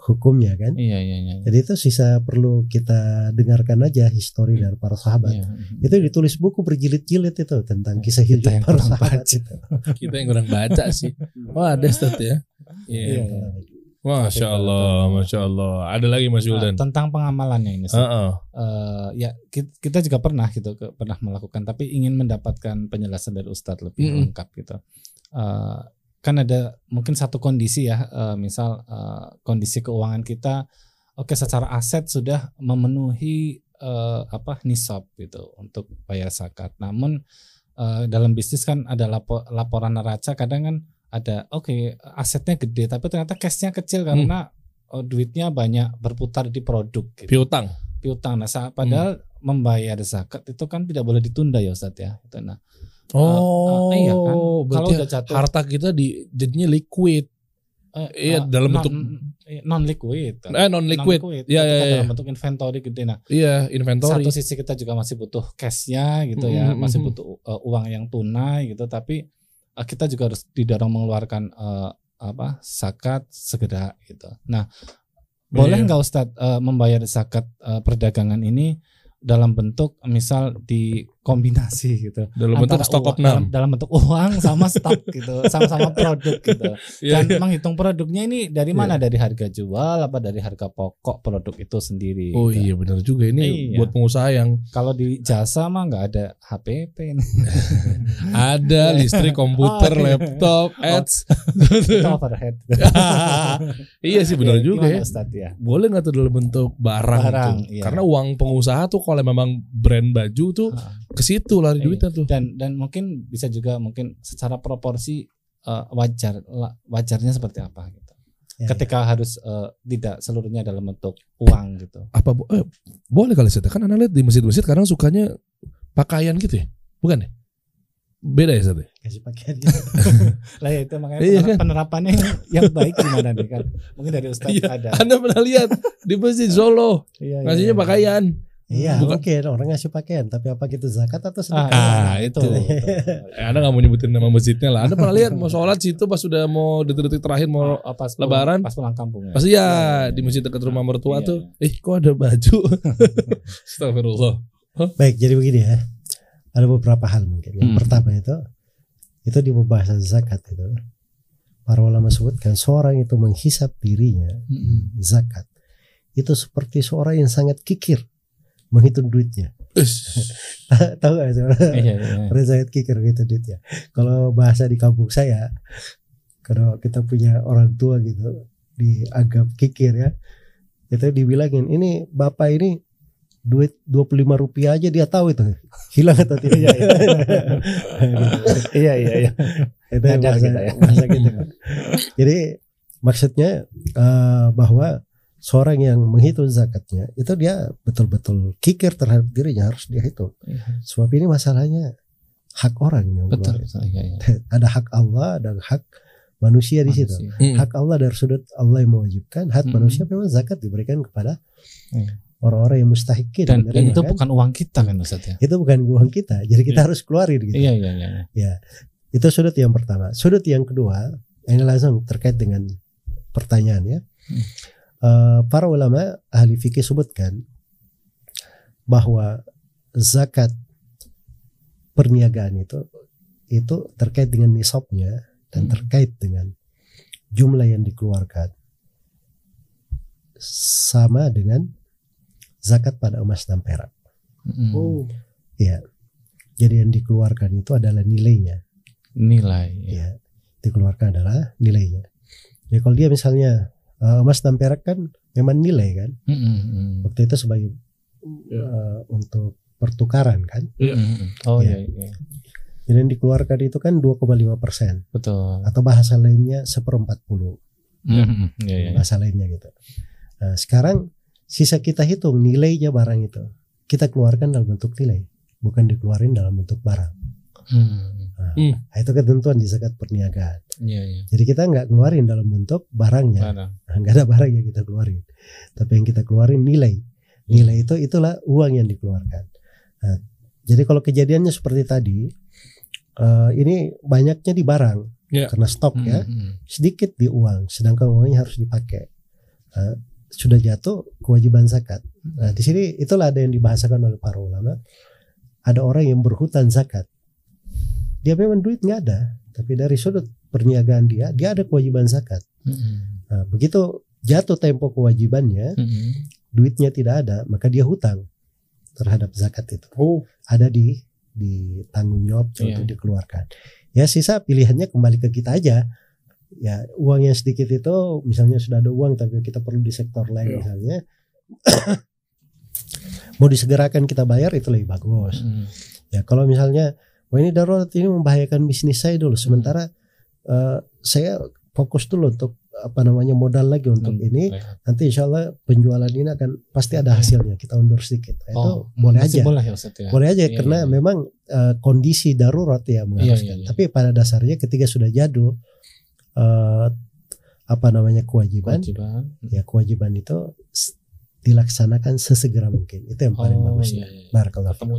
S2: Hukumnya kan.
S1: Iya, iya, iya.
S2: Jadi itu sisa perlu kita dengarkan aja histori dari para sahabat. Iya, iya. Itu ditulis buku berjilid-jilid itu tentang kisah hidup para sahabat
S3: baca. itu. Kita yang kurang baca sih. Wah, ada stat ya. Iya. iya. iya. Masya Allah, Masya Allah. Ada lagi Mas Yuldan.
S1: Uh, tentang pengamalannya ini. Uh -uh. Uh, ya kita juga pernah gitu, pernah melakukan, tapi ingin mendapatkan penjelasan dari Ustadz lebih mm. lengkap gitu. Uh, kan ada mungkin satu kondisi ya, uh, misal uh, kondisi keuangan kita, oke okay, secara aset sudah memenuhi uh, apa nisab gitu untuk bayar zakat. Namun uh, dalam bisnis kan ada lapor, laporan neraca, kadang kan ada oke okay, asetnya gede tapi ternyata cashnya kecil karena hmm. duitnya banyak berputar di produk
S3: gitu. piutang
S1: piutang nah padahal hmm. membayar zakat itu kan tidak boleh ditunda ya Ustaz ya itu nah
S3: oh uh, uh, iya kan kalau udah jatuh harta kita di jadinya liquid Uh, iya uh, dalam non, bentuk
S1: non liquid.
S3: Eh non liquid. Non ya, ya, ya,
S1: dalam bentuk inventory gede. Nah,
S3: iya inventory.
S1: Satu sisi kita juga masih butuh cashnya gitu mm -hmm. ya, hmm, masih hmm. butuh uh, uang yang tunai gitu. Tapi uh, kita juga harus didorong mengeluarkan uh, apa zakat segera gitu. Nah, boleh iya. nggak. Ustadz uh, membayar zakat uh, perdagangan ini dalam bentuk misal di kombinasi gitu
S3: dalam bentuk stok
S1: of dalam, dalam bentuk uang sama stok gitu sama-sama produk gitu yeah, dan yeah. menghitung produknya ini dari mana yeah. dari harga jual apa dari harga pokok produk itu sendiri
S3: oh gitu. iya benar juga ini iya. buat pengusaha yang
S1: kalau di jasa mah nggak ada HPP ini
S3: ada listrik komputer oh, iya. laptop oh, ads overhead iya sih benar iya, juga ya. Ustaz, ya boleh nggak tuh dalam bentuk barang, barang iya. karena uang pengusaha tuh kalau memang brand baju tuh ke situ lari iya. duitnya tuh.
S1: Dan dan mungkin bisa juga mungkin secara proporsi uh, wajar wajarnya seperti apa gitu. Ya, Ketika ya. harus uh, tidak seluruhnya dalam bentuk uang gitu.
S3: Apa eh, boleh kali saya kan anak lihat di masjid-masjid kadang sukanya pakaian gitu ya. Bukan ya? Beda ya satu.
S1: Kasih pakaian gitu. lah ya itu makanya iya, kan? penerapannya yang baik gimana nih kan. Mungkin dari Ustaz iya, ada.
S3: Anda pernah lihat di masjid Solo. iya, iya, ngasihnya iya, pakaian.
S2: Iya, Bukan. mungkin orang ngasih pakaian, tapi apa gitu zakat atau sedekah?
S3: Ah, itu. eh, anda nggak mau nyebutin nama masjidnya lah. Anda pernah lihat mau sholat situ pas sudah mau detik-detik terakhir mau oh, pas lebaran,
S1: pas pulang kampung
S3: ya. Pasti ya, ya, ya di masjid dekat rumah mertua iya. tuh. Eh, kok ada baju? Astagfirullah.
S2: Huh? Baik, jadi begini ya. Ada beberapa hal mungkin. Yang hmm. pertama itu itu di pembahasan zakat itu. Para ulama sebutkan seorang itu menghisap dirinya hmm. zakat itu seperti seorang yang sangat kikir menghitung duitnya. tahu gak sebenarnya iya, iya. Rezayat kicker gitu dit ya kalau bahasa di kampung saya kalau kita punya orang tua gitu dianggap kikir ya itu dibilangin ini bapak ini duit dua puluh lima rupiah aja dia tahu itu. Hilang atau tidak? Iya
S1: iya. Iya iya
S2: itu bahasa, kita ya. bahasa kita jadi maksudnya uh, bahwa seorang yang menghitung zakatnya itu dia betul-betul kikir terhadap dirinya harus dia hitung. Ya. Sebab ini masalahnya hak orang yang
S1: betul. Ya,
S2: ya. Ada hak Allah, ada hak manusia, di situ. Hmm. Hak Allah dari sudut Allah yang mewajibkan, hak hmm. manusia memang zakat diberikan kepada ya. orang-orang yang mustahikin.
S1: Dan, dan itu kan? bukan uang kita kan Ustaz ya.
S2: Itu bukan uang kita. Jadi kita ya. harus keluarin gitu.
S1: Iya iya iya.
S2: Ya. Itu sudut yang pertama. Sudut yang kedua, ini langsung terkait dengan pertanyaan ya. Hmm Eh, para ulama ahli fikih sebutkan bahwa zakat perniagaan itu itu terkait dengan nisabnya dan hmm. terkait dengan jumlah yang dikeluarkan sama dengan zakat pada emas dan perak.
S1: Hmm. Oh,
S2: ya. Jadi yang dikeluarkan itu adalah nilainya.
S1: Nilai.
S2: Ya. Dikeluarkan adalah nilainya. Ya kalau dia misalnya uh, emas dan perak kan memang nilai kan
S1: mm-hmm.
S2: waktu itu sebagai uh, untuk pertukaran kan
S1: mm-hmm. oh ya. iya, iya.
S2: Jadi yang dikeluarkan itu kan 2,5 persen.
S1: Betul.
S2: Atau bahasa lainnya seperempat puluh.
S1: Mm-hmm. Yeah, yeah.
S2: Bahasa lainnya gitu. Nah, sekarang sisa kita hitung nilainya barang itu. Kita keluarkan dalam bentuk nilai, bukan dikeluarin dalam bentuk barang.
S1: Hmm.
S2: Nah, hmm. itu ketentuan di zakat perniagaan.
S1: Ya, ya.
S2: Jadi kita nggak keluarin dalam bentuk barangnya, nah, nggak ada barang yang kita keluarin. Tapi yang kita keluarin nilai. Nilai itu itulah uang yang dikeluarkan. Nah, jadi kalau kejadiannya seperti tadi, uh, ini banyaknya di barang yeah. karena stok hmm, ya, hmm. sedikit di uang, sedangkan uangnya harus dipakai. Uh, sudah jatuh kewajiban zakat. Nah, di sini itulah ada yang dibahasakan oleh para ulama. Ada orang yang berhutang zakat dia memang duit nggak ada tapi dari sudut perniagaan dia dia ada kewajiban zakat
S1: mm-hmm.
S2: nah, begitu jatuh tempo kewajibannya
S1: mm-hmm.
S2: duitnya tidak ada maka dia hutang terhadap zakat itu
S1: oh.
S2: ada di di tanggung jawab yeah. untuk dikeluarkan ya sisa pilihannya kembali ke kita aja ya uang yang sedikit itu misalnya sudah ada uang tapi kita perlu di sektor lain yeah. misalnya mau disegerakan kita bayar itu lebih bagus
S1: mm.
S2: ya kalau misalnya wah ini darurat ini membahayakan bisnis saya dulu sementara uh, saya fokus dulu untuk apa namanya modal lagi untuk hmm, ini baik. nanti insya Allah penjualan ini akan pasti ada hasilnya kita undur sedikit nah, oh, itu boleh aja
S1: boleh, ya, ya.
S2: boleh aja iya, karena iya. memang uh, kondisi darurat ya mengharuskan iya, iya, iya. tapi pada dasarnya ketika sudah jadul uh, apa namanya kewajiban,
S1: kewajiban
S2: ya kewajiban itu dilaksanakan sesegera mungkin. Itu yang paling oh, bagus. Iya,
S1: iya.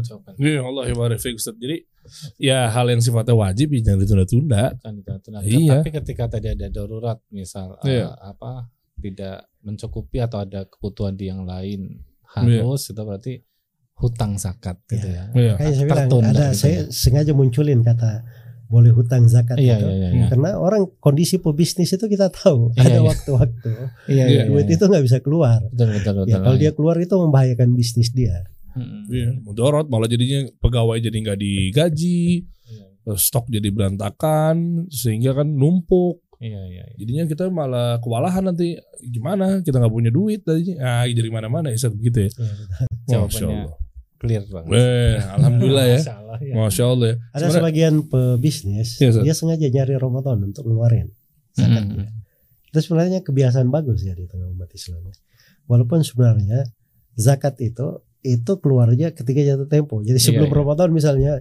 S1: Jawaban.
S3: Iya, Allah ya Ustaz. Jadi ya hal yang sifatnya wajib ya jangan ditunda-tunda.
S1: ditunda Iya. Tapi ketika tadi ada darurat misal iya. uh, apa tidak mencukupi atau ada kebutuhan di yang lain harus iya. itu berarti hutang zakat gitu iya.
S2: ya. Iya. Kayak saya bilang ada gitu saya ya. sengaja munculin kata boleh hutang zakat
S1: iya, itu. Iya,
S2: iya, Karena orang kondisi pebisnis itu kita tahu iya, ada iya. waktu-waktu iya, iya, duit iya. itu nggak bisa keluar.
S1: Betul, betul, betul,
S2: ya, kalau dia keluar itu membahayakan bisnis dia.
S3: Hmm. Iya, mudorot malah jadinya pegawai jadi nggak digaji, iya. stok jadi berantakan sehingga kan numpuk.
S1: Iya, iya, iya.
S3: Jadinya kita malah kewalahan nanti gimana kita nggak punya duit tadi, ah jadi mana-mana ya begitu ya.
S1: Iya, Masya Allah clear banget.
S3: Eh, alhamdulillah ya. Masya Allah ya. Masya Allah ya.
S2: Ada Sebenarnya, sebagian pebisnis ya, dia sengaja nyari Ramadan untuk ngeluarin zakatnya. Hmm. Itu sebenarnya kebiasaan bagus ya di tengah umat Islam. Walaupun sebenarnya zakat itu itu keluarnya ketika jatuh tempo. Jadi iya, sebelum iya, iya. Ramadan misalnya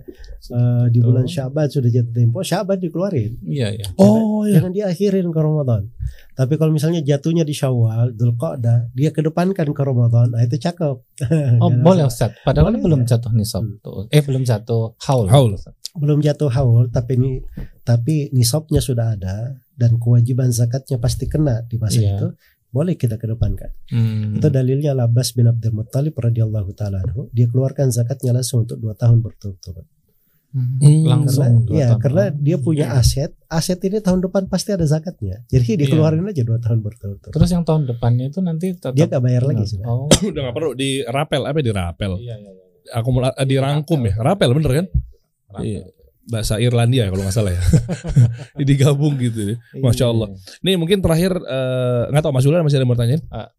S2: uh, di bulan Syaban sudah jatuh tempo, Syaban dikeluarin.
S1: Iya, iya.
S2: Oh, iya. Jangan diakhirin ke Ramadan. Tapi kalau misalnya jatuhnya di Syawal, Dzulqa'dah, dia kedepankan ke Ramadan, nah itu cakep.
S1: Oh, boleh Ustaz. Padahal boleh, belum ya? jatuh nisab hmm. Eh, belum jatuh haul.
S3: Haul.
S2: Belum jatuh haul, tapi ini tapi nisabnya sudah ada dan kewajiban zakatnya pasti kena di masa iya. itu boleh kita kedepankan.
S1: Hmm.
S2: Itu dalilnya Labas bin Abdul Muttalib radhiyallahu taala Dia keluarkan zakatnya langsung untuk dua tahun berturut-turut.
S1: Hmm. Langsung.
S2: Karena, ya, tahun. karena dia punya aset. Aset ini tahun depan pasti ada zakatnya. Jadi dikeluarin iya. aja dua tahun berturut-turut.
S1: Terus yang tahun depannya itu nanti
S2: tetap dia gak bayar lagi
S1: sudah. Oh.
S3: Udah gak perlu dirapel apa dirapel.
S1: Iya, iya, iya.
S3: akumulasi dirangkum ya. Rapel bener kan? Iya bahasa Irlandia kalau nggak salah ya. Digabung gitu. Masya Allah. Nih mungkin terakhir nggak uh, tahu Mas Julian masih ada yang mau tanyain? Uh,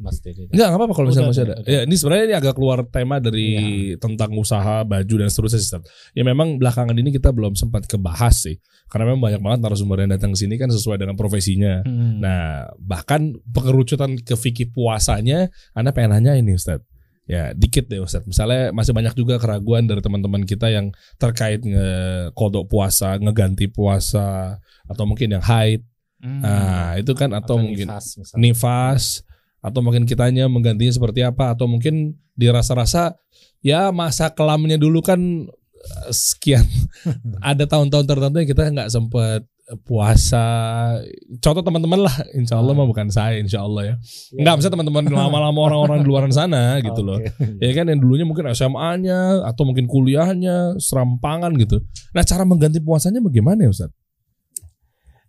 S3: Mas Dede. Enggak, enggak apa-apa kalau misalnya masih ada. Ya, ini sebenarnya ini agak keluar tema dari ya. tentang usaha, baju dan seterusnya sistem. Ya memang belakangan ini kita belum sempat kebahas sih. Karena memang banyak banget narasumber yang datang ke sini kan sesuai dengan profesinya. Hmm. Nah, bahkan pengerucutan ke fikih puasanya, Anda pengen nanya ini Ustaz. Ya, dikit deh Ustaz. Misalnya masih banyak juga keraguan dari teman-teman kita yang terkait ngekodok puasa, ngeganti puasa, atau mungkin yang haid. Hmm. Nah, itu kan atau, atau mungkin nifas, nifas atau mungkin kitanya menggantinya seperti apa atau mungkin dirasa-rasa ya masa kelamnya dulu kan eh, sekian ada tahun-tahun tertentu yang kita nggak sempat puasa contoh teman-teman lah insya Allah mah bukan saya insya Allah ya iya. nggak bisa teman-teman lama-lama orang-orang di luar sana gitu loh ya kan yang dulunya mungkin SMA-nya atau mungkin kuliahnya serampangan gitu nah cara mengganti puasanya bagaimana ya Ustaz?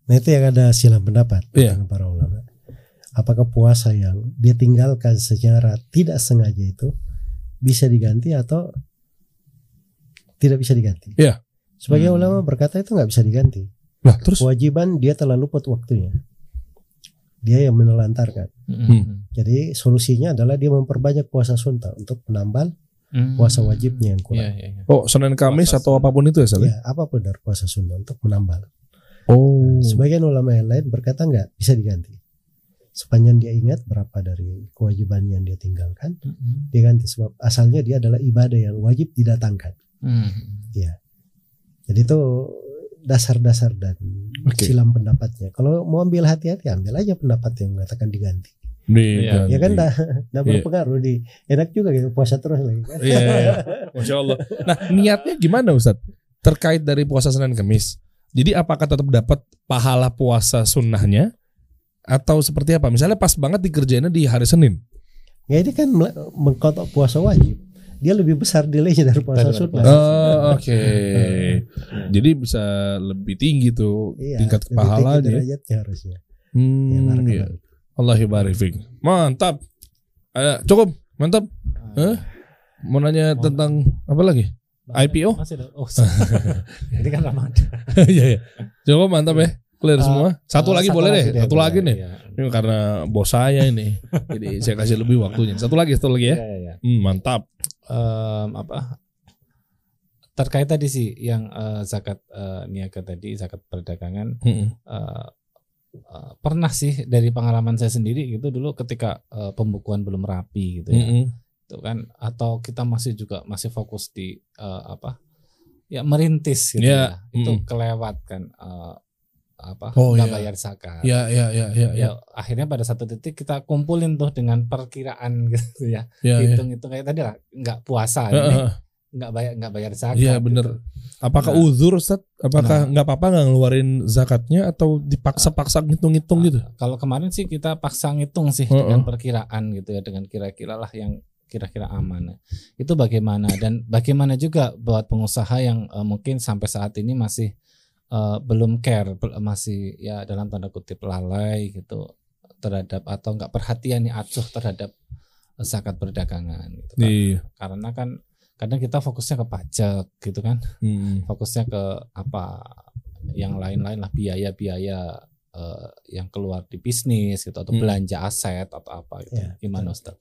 S2: Nah itu yang ada silang pendapat yeah. para ulama apakah puasa yang dia tinggalkan secara tidak sengaja itu bisa diganti atau tidak bisa diganti.
S3: Iya.
S2: Sebagai hmm. ulama berkata itu nggak bisa diganti.
S3: Nah, terus
S2: kewajiban dia telah luput waktunya. Dia yang menelantarkan. Hmm. Jadi solusinya adalah dia memperbanyak puasa sunnah untuk menambal hmm. puasa wajibnya yang kurang. Ya,
S3: ya, ya. Oh, Senin Kamis puasa atau apa pun itu ya, Sal?
S2: Ya, apa pun dari puasa sunnah untuk menambal.
S3: Oh.
S2: Nah, sebagian ulama yang lain berkata nggak bisa diganti sepanjang dia ingat berapa dari kewajiban yang dia tinggalkan mm-hmm. dia ganti sebab asalnya dia adalah ibadah yang wajib didatangkan mm-hmm. ya jadi itu dasar-dasar dan okay. silam pendapatnya kalau mau ambil hati-hati ambil aja pendapat yang mengatakan diganti
S3: Iya
S2: ya kan dah dah iya. berpengaruh di enak juga gitu puasa terus lagi kan.
S3: Iya, iya. Masya Allah. Nah niatnya gimana Ustaz? Terkait dari puasa Senin Kemis. Jadi apakah tetap dapat pahala puasa sunnahnya atau seperti apa? Misalnya pas banget dikerjainnya di hari Senin.
S2: Ya ini kan mengkotok puasa wajib. Dia lebih besar delaynya dari puasa sunnah.
S3: Oh, oke. Okay. Jadi bisa lebih tinggi tuh iya, tingkat pahalanya.
S2: Derajatnya harusnya.
S3: Hmm, ya, iya. Allah Mantap. Ada cukup, mantap. Ah. Eh? Mau nanya Mau. tentang apa lagi? IPO? Masih ada. Oh,
S1: ini kan Ramadan.
S3: Iya, iya. Coba mantap ya clear uh, semua. Satu uh, lagi satu boleh lagi deh, satu lagi nih. Iya. Ini karena bos saya ini. Jadi saya kasih lebih waktunya. Satu lagi, satu lagi ya. Iya, iya. Hmm, mantap.
S1: Um, apa? Terkait tadi sih yang uh, zakat uh, niaga tadi, zakat perdagangan. Hmm. Uh, uh, pernah sih dari pengalaman saya sendiri gitu dulu ketika uh, pembukuan belum rapi gitu ya. Hmm. Itu kan atau kita masih juga masih fokus di uh, apa? Ya merintis gitu yeah. ya. Itu hmm. kelewat kan uh, apa oh, nggak iya. bayar zakat.
S3: Ya, ya, ya, ya, ya.
S1: akhirnya pada satu titik kita kumpulin tuh dengan perkiraan gitu ya. ya Hitung-hitung kayak tadi lah nggak puasa uh, ini nggak bayar nggak bayar zakat.
S3: Iya benar. Gitu. Apakah nah, uzur Ustaz? Apakah nah. nggak apa-apa nggak ngeluarin zakatnya atau dipaksa-paksa ngitung-ngitung gitu?
S1: Kalau kemarin sih kita paksa ngitung sih uh, uh. dengan perkiraan gitu ya dengan kira-kira lah yang kira-kira aman. Itu bagaimana dan bagaimana juga buat pengusaha yang uh, mungkin sampai saat ini masih uh, belum care masih ya dalam tanda kutip lalai gitu terhadap atau nggak perhatian nih acuh terhadap zakat perdagangan gitu kan. Iya. Karena kan kadang kita fokusnya ke pajak gitu kan. Hmm. Fokusnya ke apa yang lain-lain lah biaya-biaya uh, yang keluar di bisnis gitu atau hmm. belanja aset atau apa gitu. Ya, Gimana Ustaz?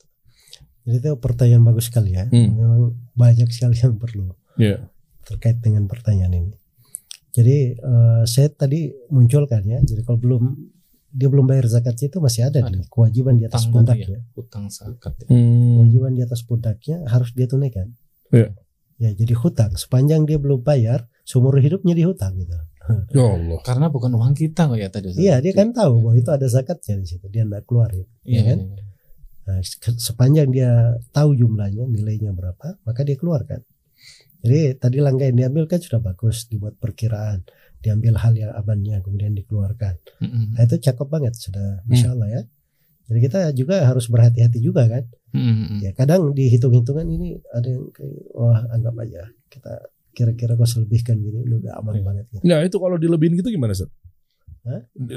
S2: Jadi itu pertanyaan bagus sekali ya. Hmm. Memang banyak sekali yang perlu.
S3: Yeah.
S2: Terkait dengan pertanyaan ini. Jadi uh, saya tadi munculkan ya. Jadi kalau belum dia belum bayar zakat itu masih ada, ada. nih kewajiban di atas pundaknya.
S1: Ya, hutang zakat. Ya.
S2: Hmm. Kewajiban di atas pundaknya harus dia tunaikan.
S3: Ya.
S2: Ya jadi hutang sepanjang dia belum bayar seumur hidupnya dihutang gitu.
S3: Ya Allah.
S1: Karena bukan uang kita kok ya tadi.
S2: Iya dia kan tahu bahwa itu ada zakatnya di situ. Dia tidak keluarin. Iya ya kan? Iya, iya. Nah, sepanjang dia tahu jumlahnya nilainya berapa maka dia keluarkan. Jadi tadi langkah yang diambil kan sudah bagus, dibuat perkiraan, diambil hal yang amannya kemudian dikeluarkan. Mm-hmm. Nah itu cakep banget sudah, masya Allah ya. Jadi kita juga harus berhati-hati juga kan. Mm-hmm. Ya kadang dihitung-hitungan ini ada yang kayak wah anggap aja kita kira-kira kok selebihkan gini udah aman mm. banget.
S3: Ya. Nah itu kalau dilebihin gitu gimana sih?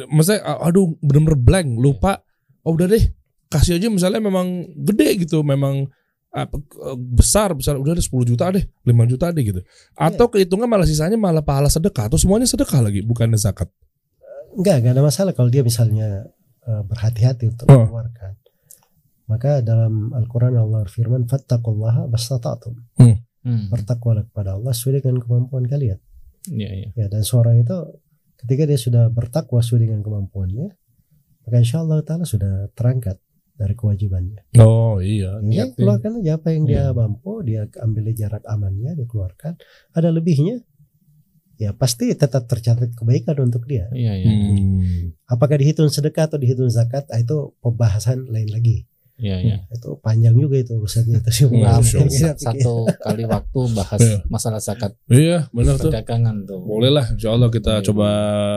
S3: Maksudnya aduh bener-bener blank lupa. Oh udah deh kasih aja misalnya memang gede gitu memang besar besar udah ada 10 juta deh 5 juta deh gitu atau yeah. kehitungan malah sisanya malah pahala sedekah atau semuanya sedekah lagi bukan zakat
S2: enggak enggak ada masalah kalau dia misalnya uh, berhati-hati untuk oh. mengeluarkan maka dalam Al-Quran Allah firman fattaqullaha bastata'tum hmm. hmm. bertakwalah kepada Allah sesuai dengan kemampuan kalian yeah, yeah. ya dan seorang itu ketika dia sudah bertakwa sesuai dengan kemampuannya maka insya Allah Ta'ala sudah terangkat dari kewajibannya.
S3: Oh iya.
S2: Ya, keluarkan aja apa yang dia hmm. mampu, dia ambil jarak amannya, dia keluarkan. Ada lebihnya, ya pasti tetap tercatat kebaikan untuk dia. Iya, iya. Hmm. Apakah dihitung sedekah atau dihitung zakat, nah, itu pembahasan lain lagi. Iya, iya. Hmm, itu panjang juga itu urusannya itu sih.
S1: Nah, satu kali waktu bahas ya. masalah zakat.
S3: Iya, benar tuh.
S1: Perdagangan tuh.
S3: Boleh lah, insya Allah kita iya. coba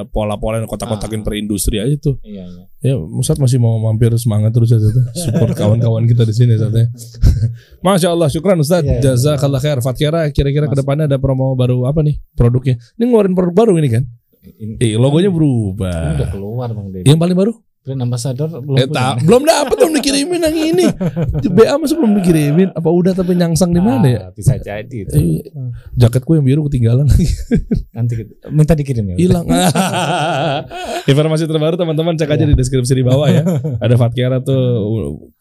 S3: pola-pola kotak-kotakin ah. per industri aja tuh. Iya, iya. Ya, Musat masih mau mampir semangat terus aja tuh. Support kawan-kawan kita di sini saatnya. Masya Allah, syukran Ustaz. Iya, iya. Jazakallah khair. Fatkira kira-kira ke depannya ada promo baru apa nih produknya? Ini ngeluarin produk baru ini kan? Eh, logonya berubah.
S1: Udah keluar Bang
S3: Deddy. Yang paling baru?
S1: Brand ambassador
S3: belum eh, ta, belum dapat belum dikirimin yang ini. BA masih belum dikirimin. Apa udah tapi nyangsang di mana ya?
S1: Ah, bisa jadi itu.
S3: Eh, jaketku yang biru ketinggalan lagi.
S1: Nanti minta dikirim ya.
S3: Hilang. Informasi terbaru teman-teman cek aja di deskripsi di bawah ya. Ada Fatkiara tuh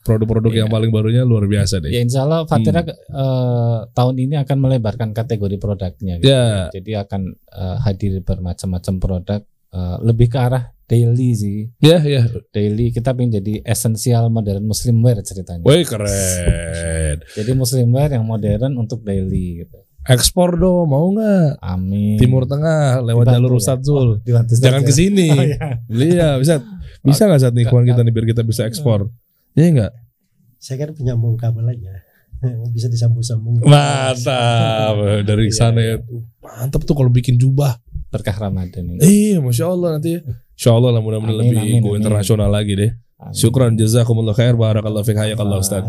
S3: produk-produk yang iya. paling barunya luar biasa deh.
S1: Ya insya Allah Fatkiara hmm. uh, tahun ini akan melebarkan kategori produknya. Gitu. Ya. Jadi akan uh, hadir bermacam-macam produk uh, lebih ke arah daily sih.
S3: Iya, yeah, iya. Yeah.
S1: Daily kita pengen jadi esensial modern muslim wear ceritanya.
S3: Wih, keren.
S1: jadi muslim wear yang modern untuk daily gitu.
S3: Ekspor dong, mau nggak?
S1: Amin.
S3: Timur Tengah lewat Dibantu jalur ya? Ustadz Zul. Oh, Jangan ke sini. Oh, iya. iya, bisa. Bisa nggak saat nih kawan kita nih biar kita bisa ekspor? Iya enggak?
S2: Saya kan penyambung kabel aja. bisa disambung-sambung.
S3: Mantap. Dari iya, sana ya. Iya. Mantap tuh kalau bikin jubah
S1: berkah Ramadan ini.
S3: Iya, masya Allah nanti. Insya Allah lah mudah-mudahan lebih amin, go internasional lagi deh. Amin. Syukran jazakumullah khair barakallahu fiik hayakallah Ustaz.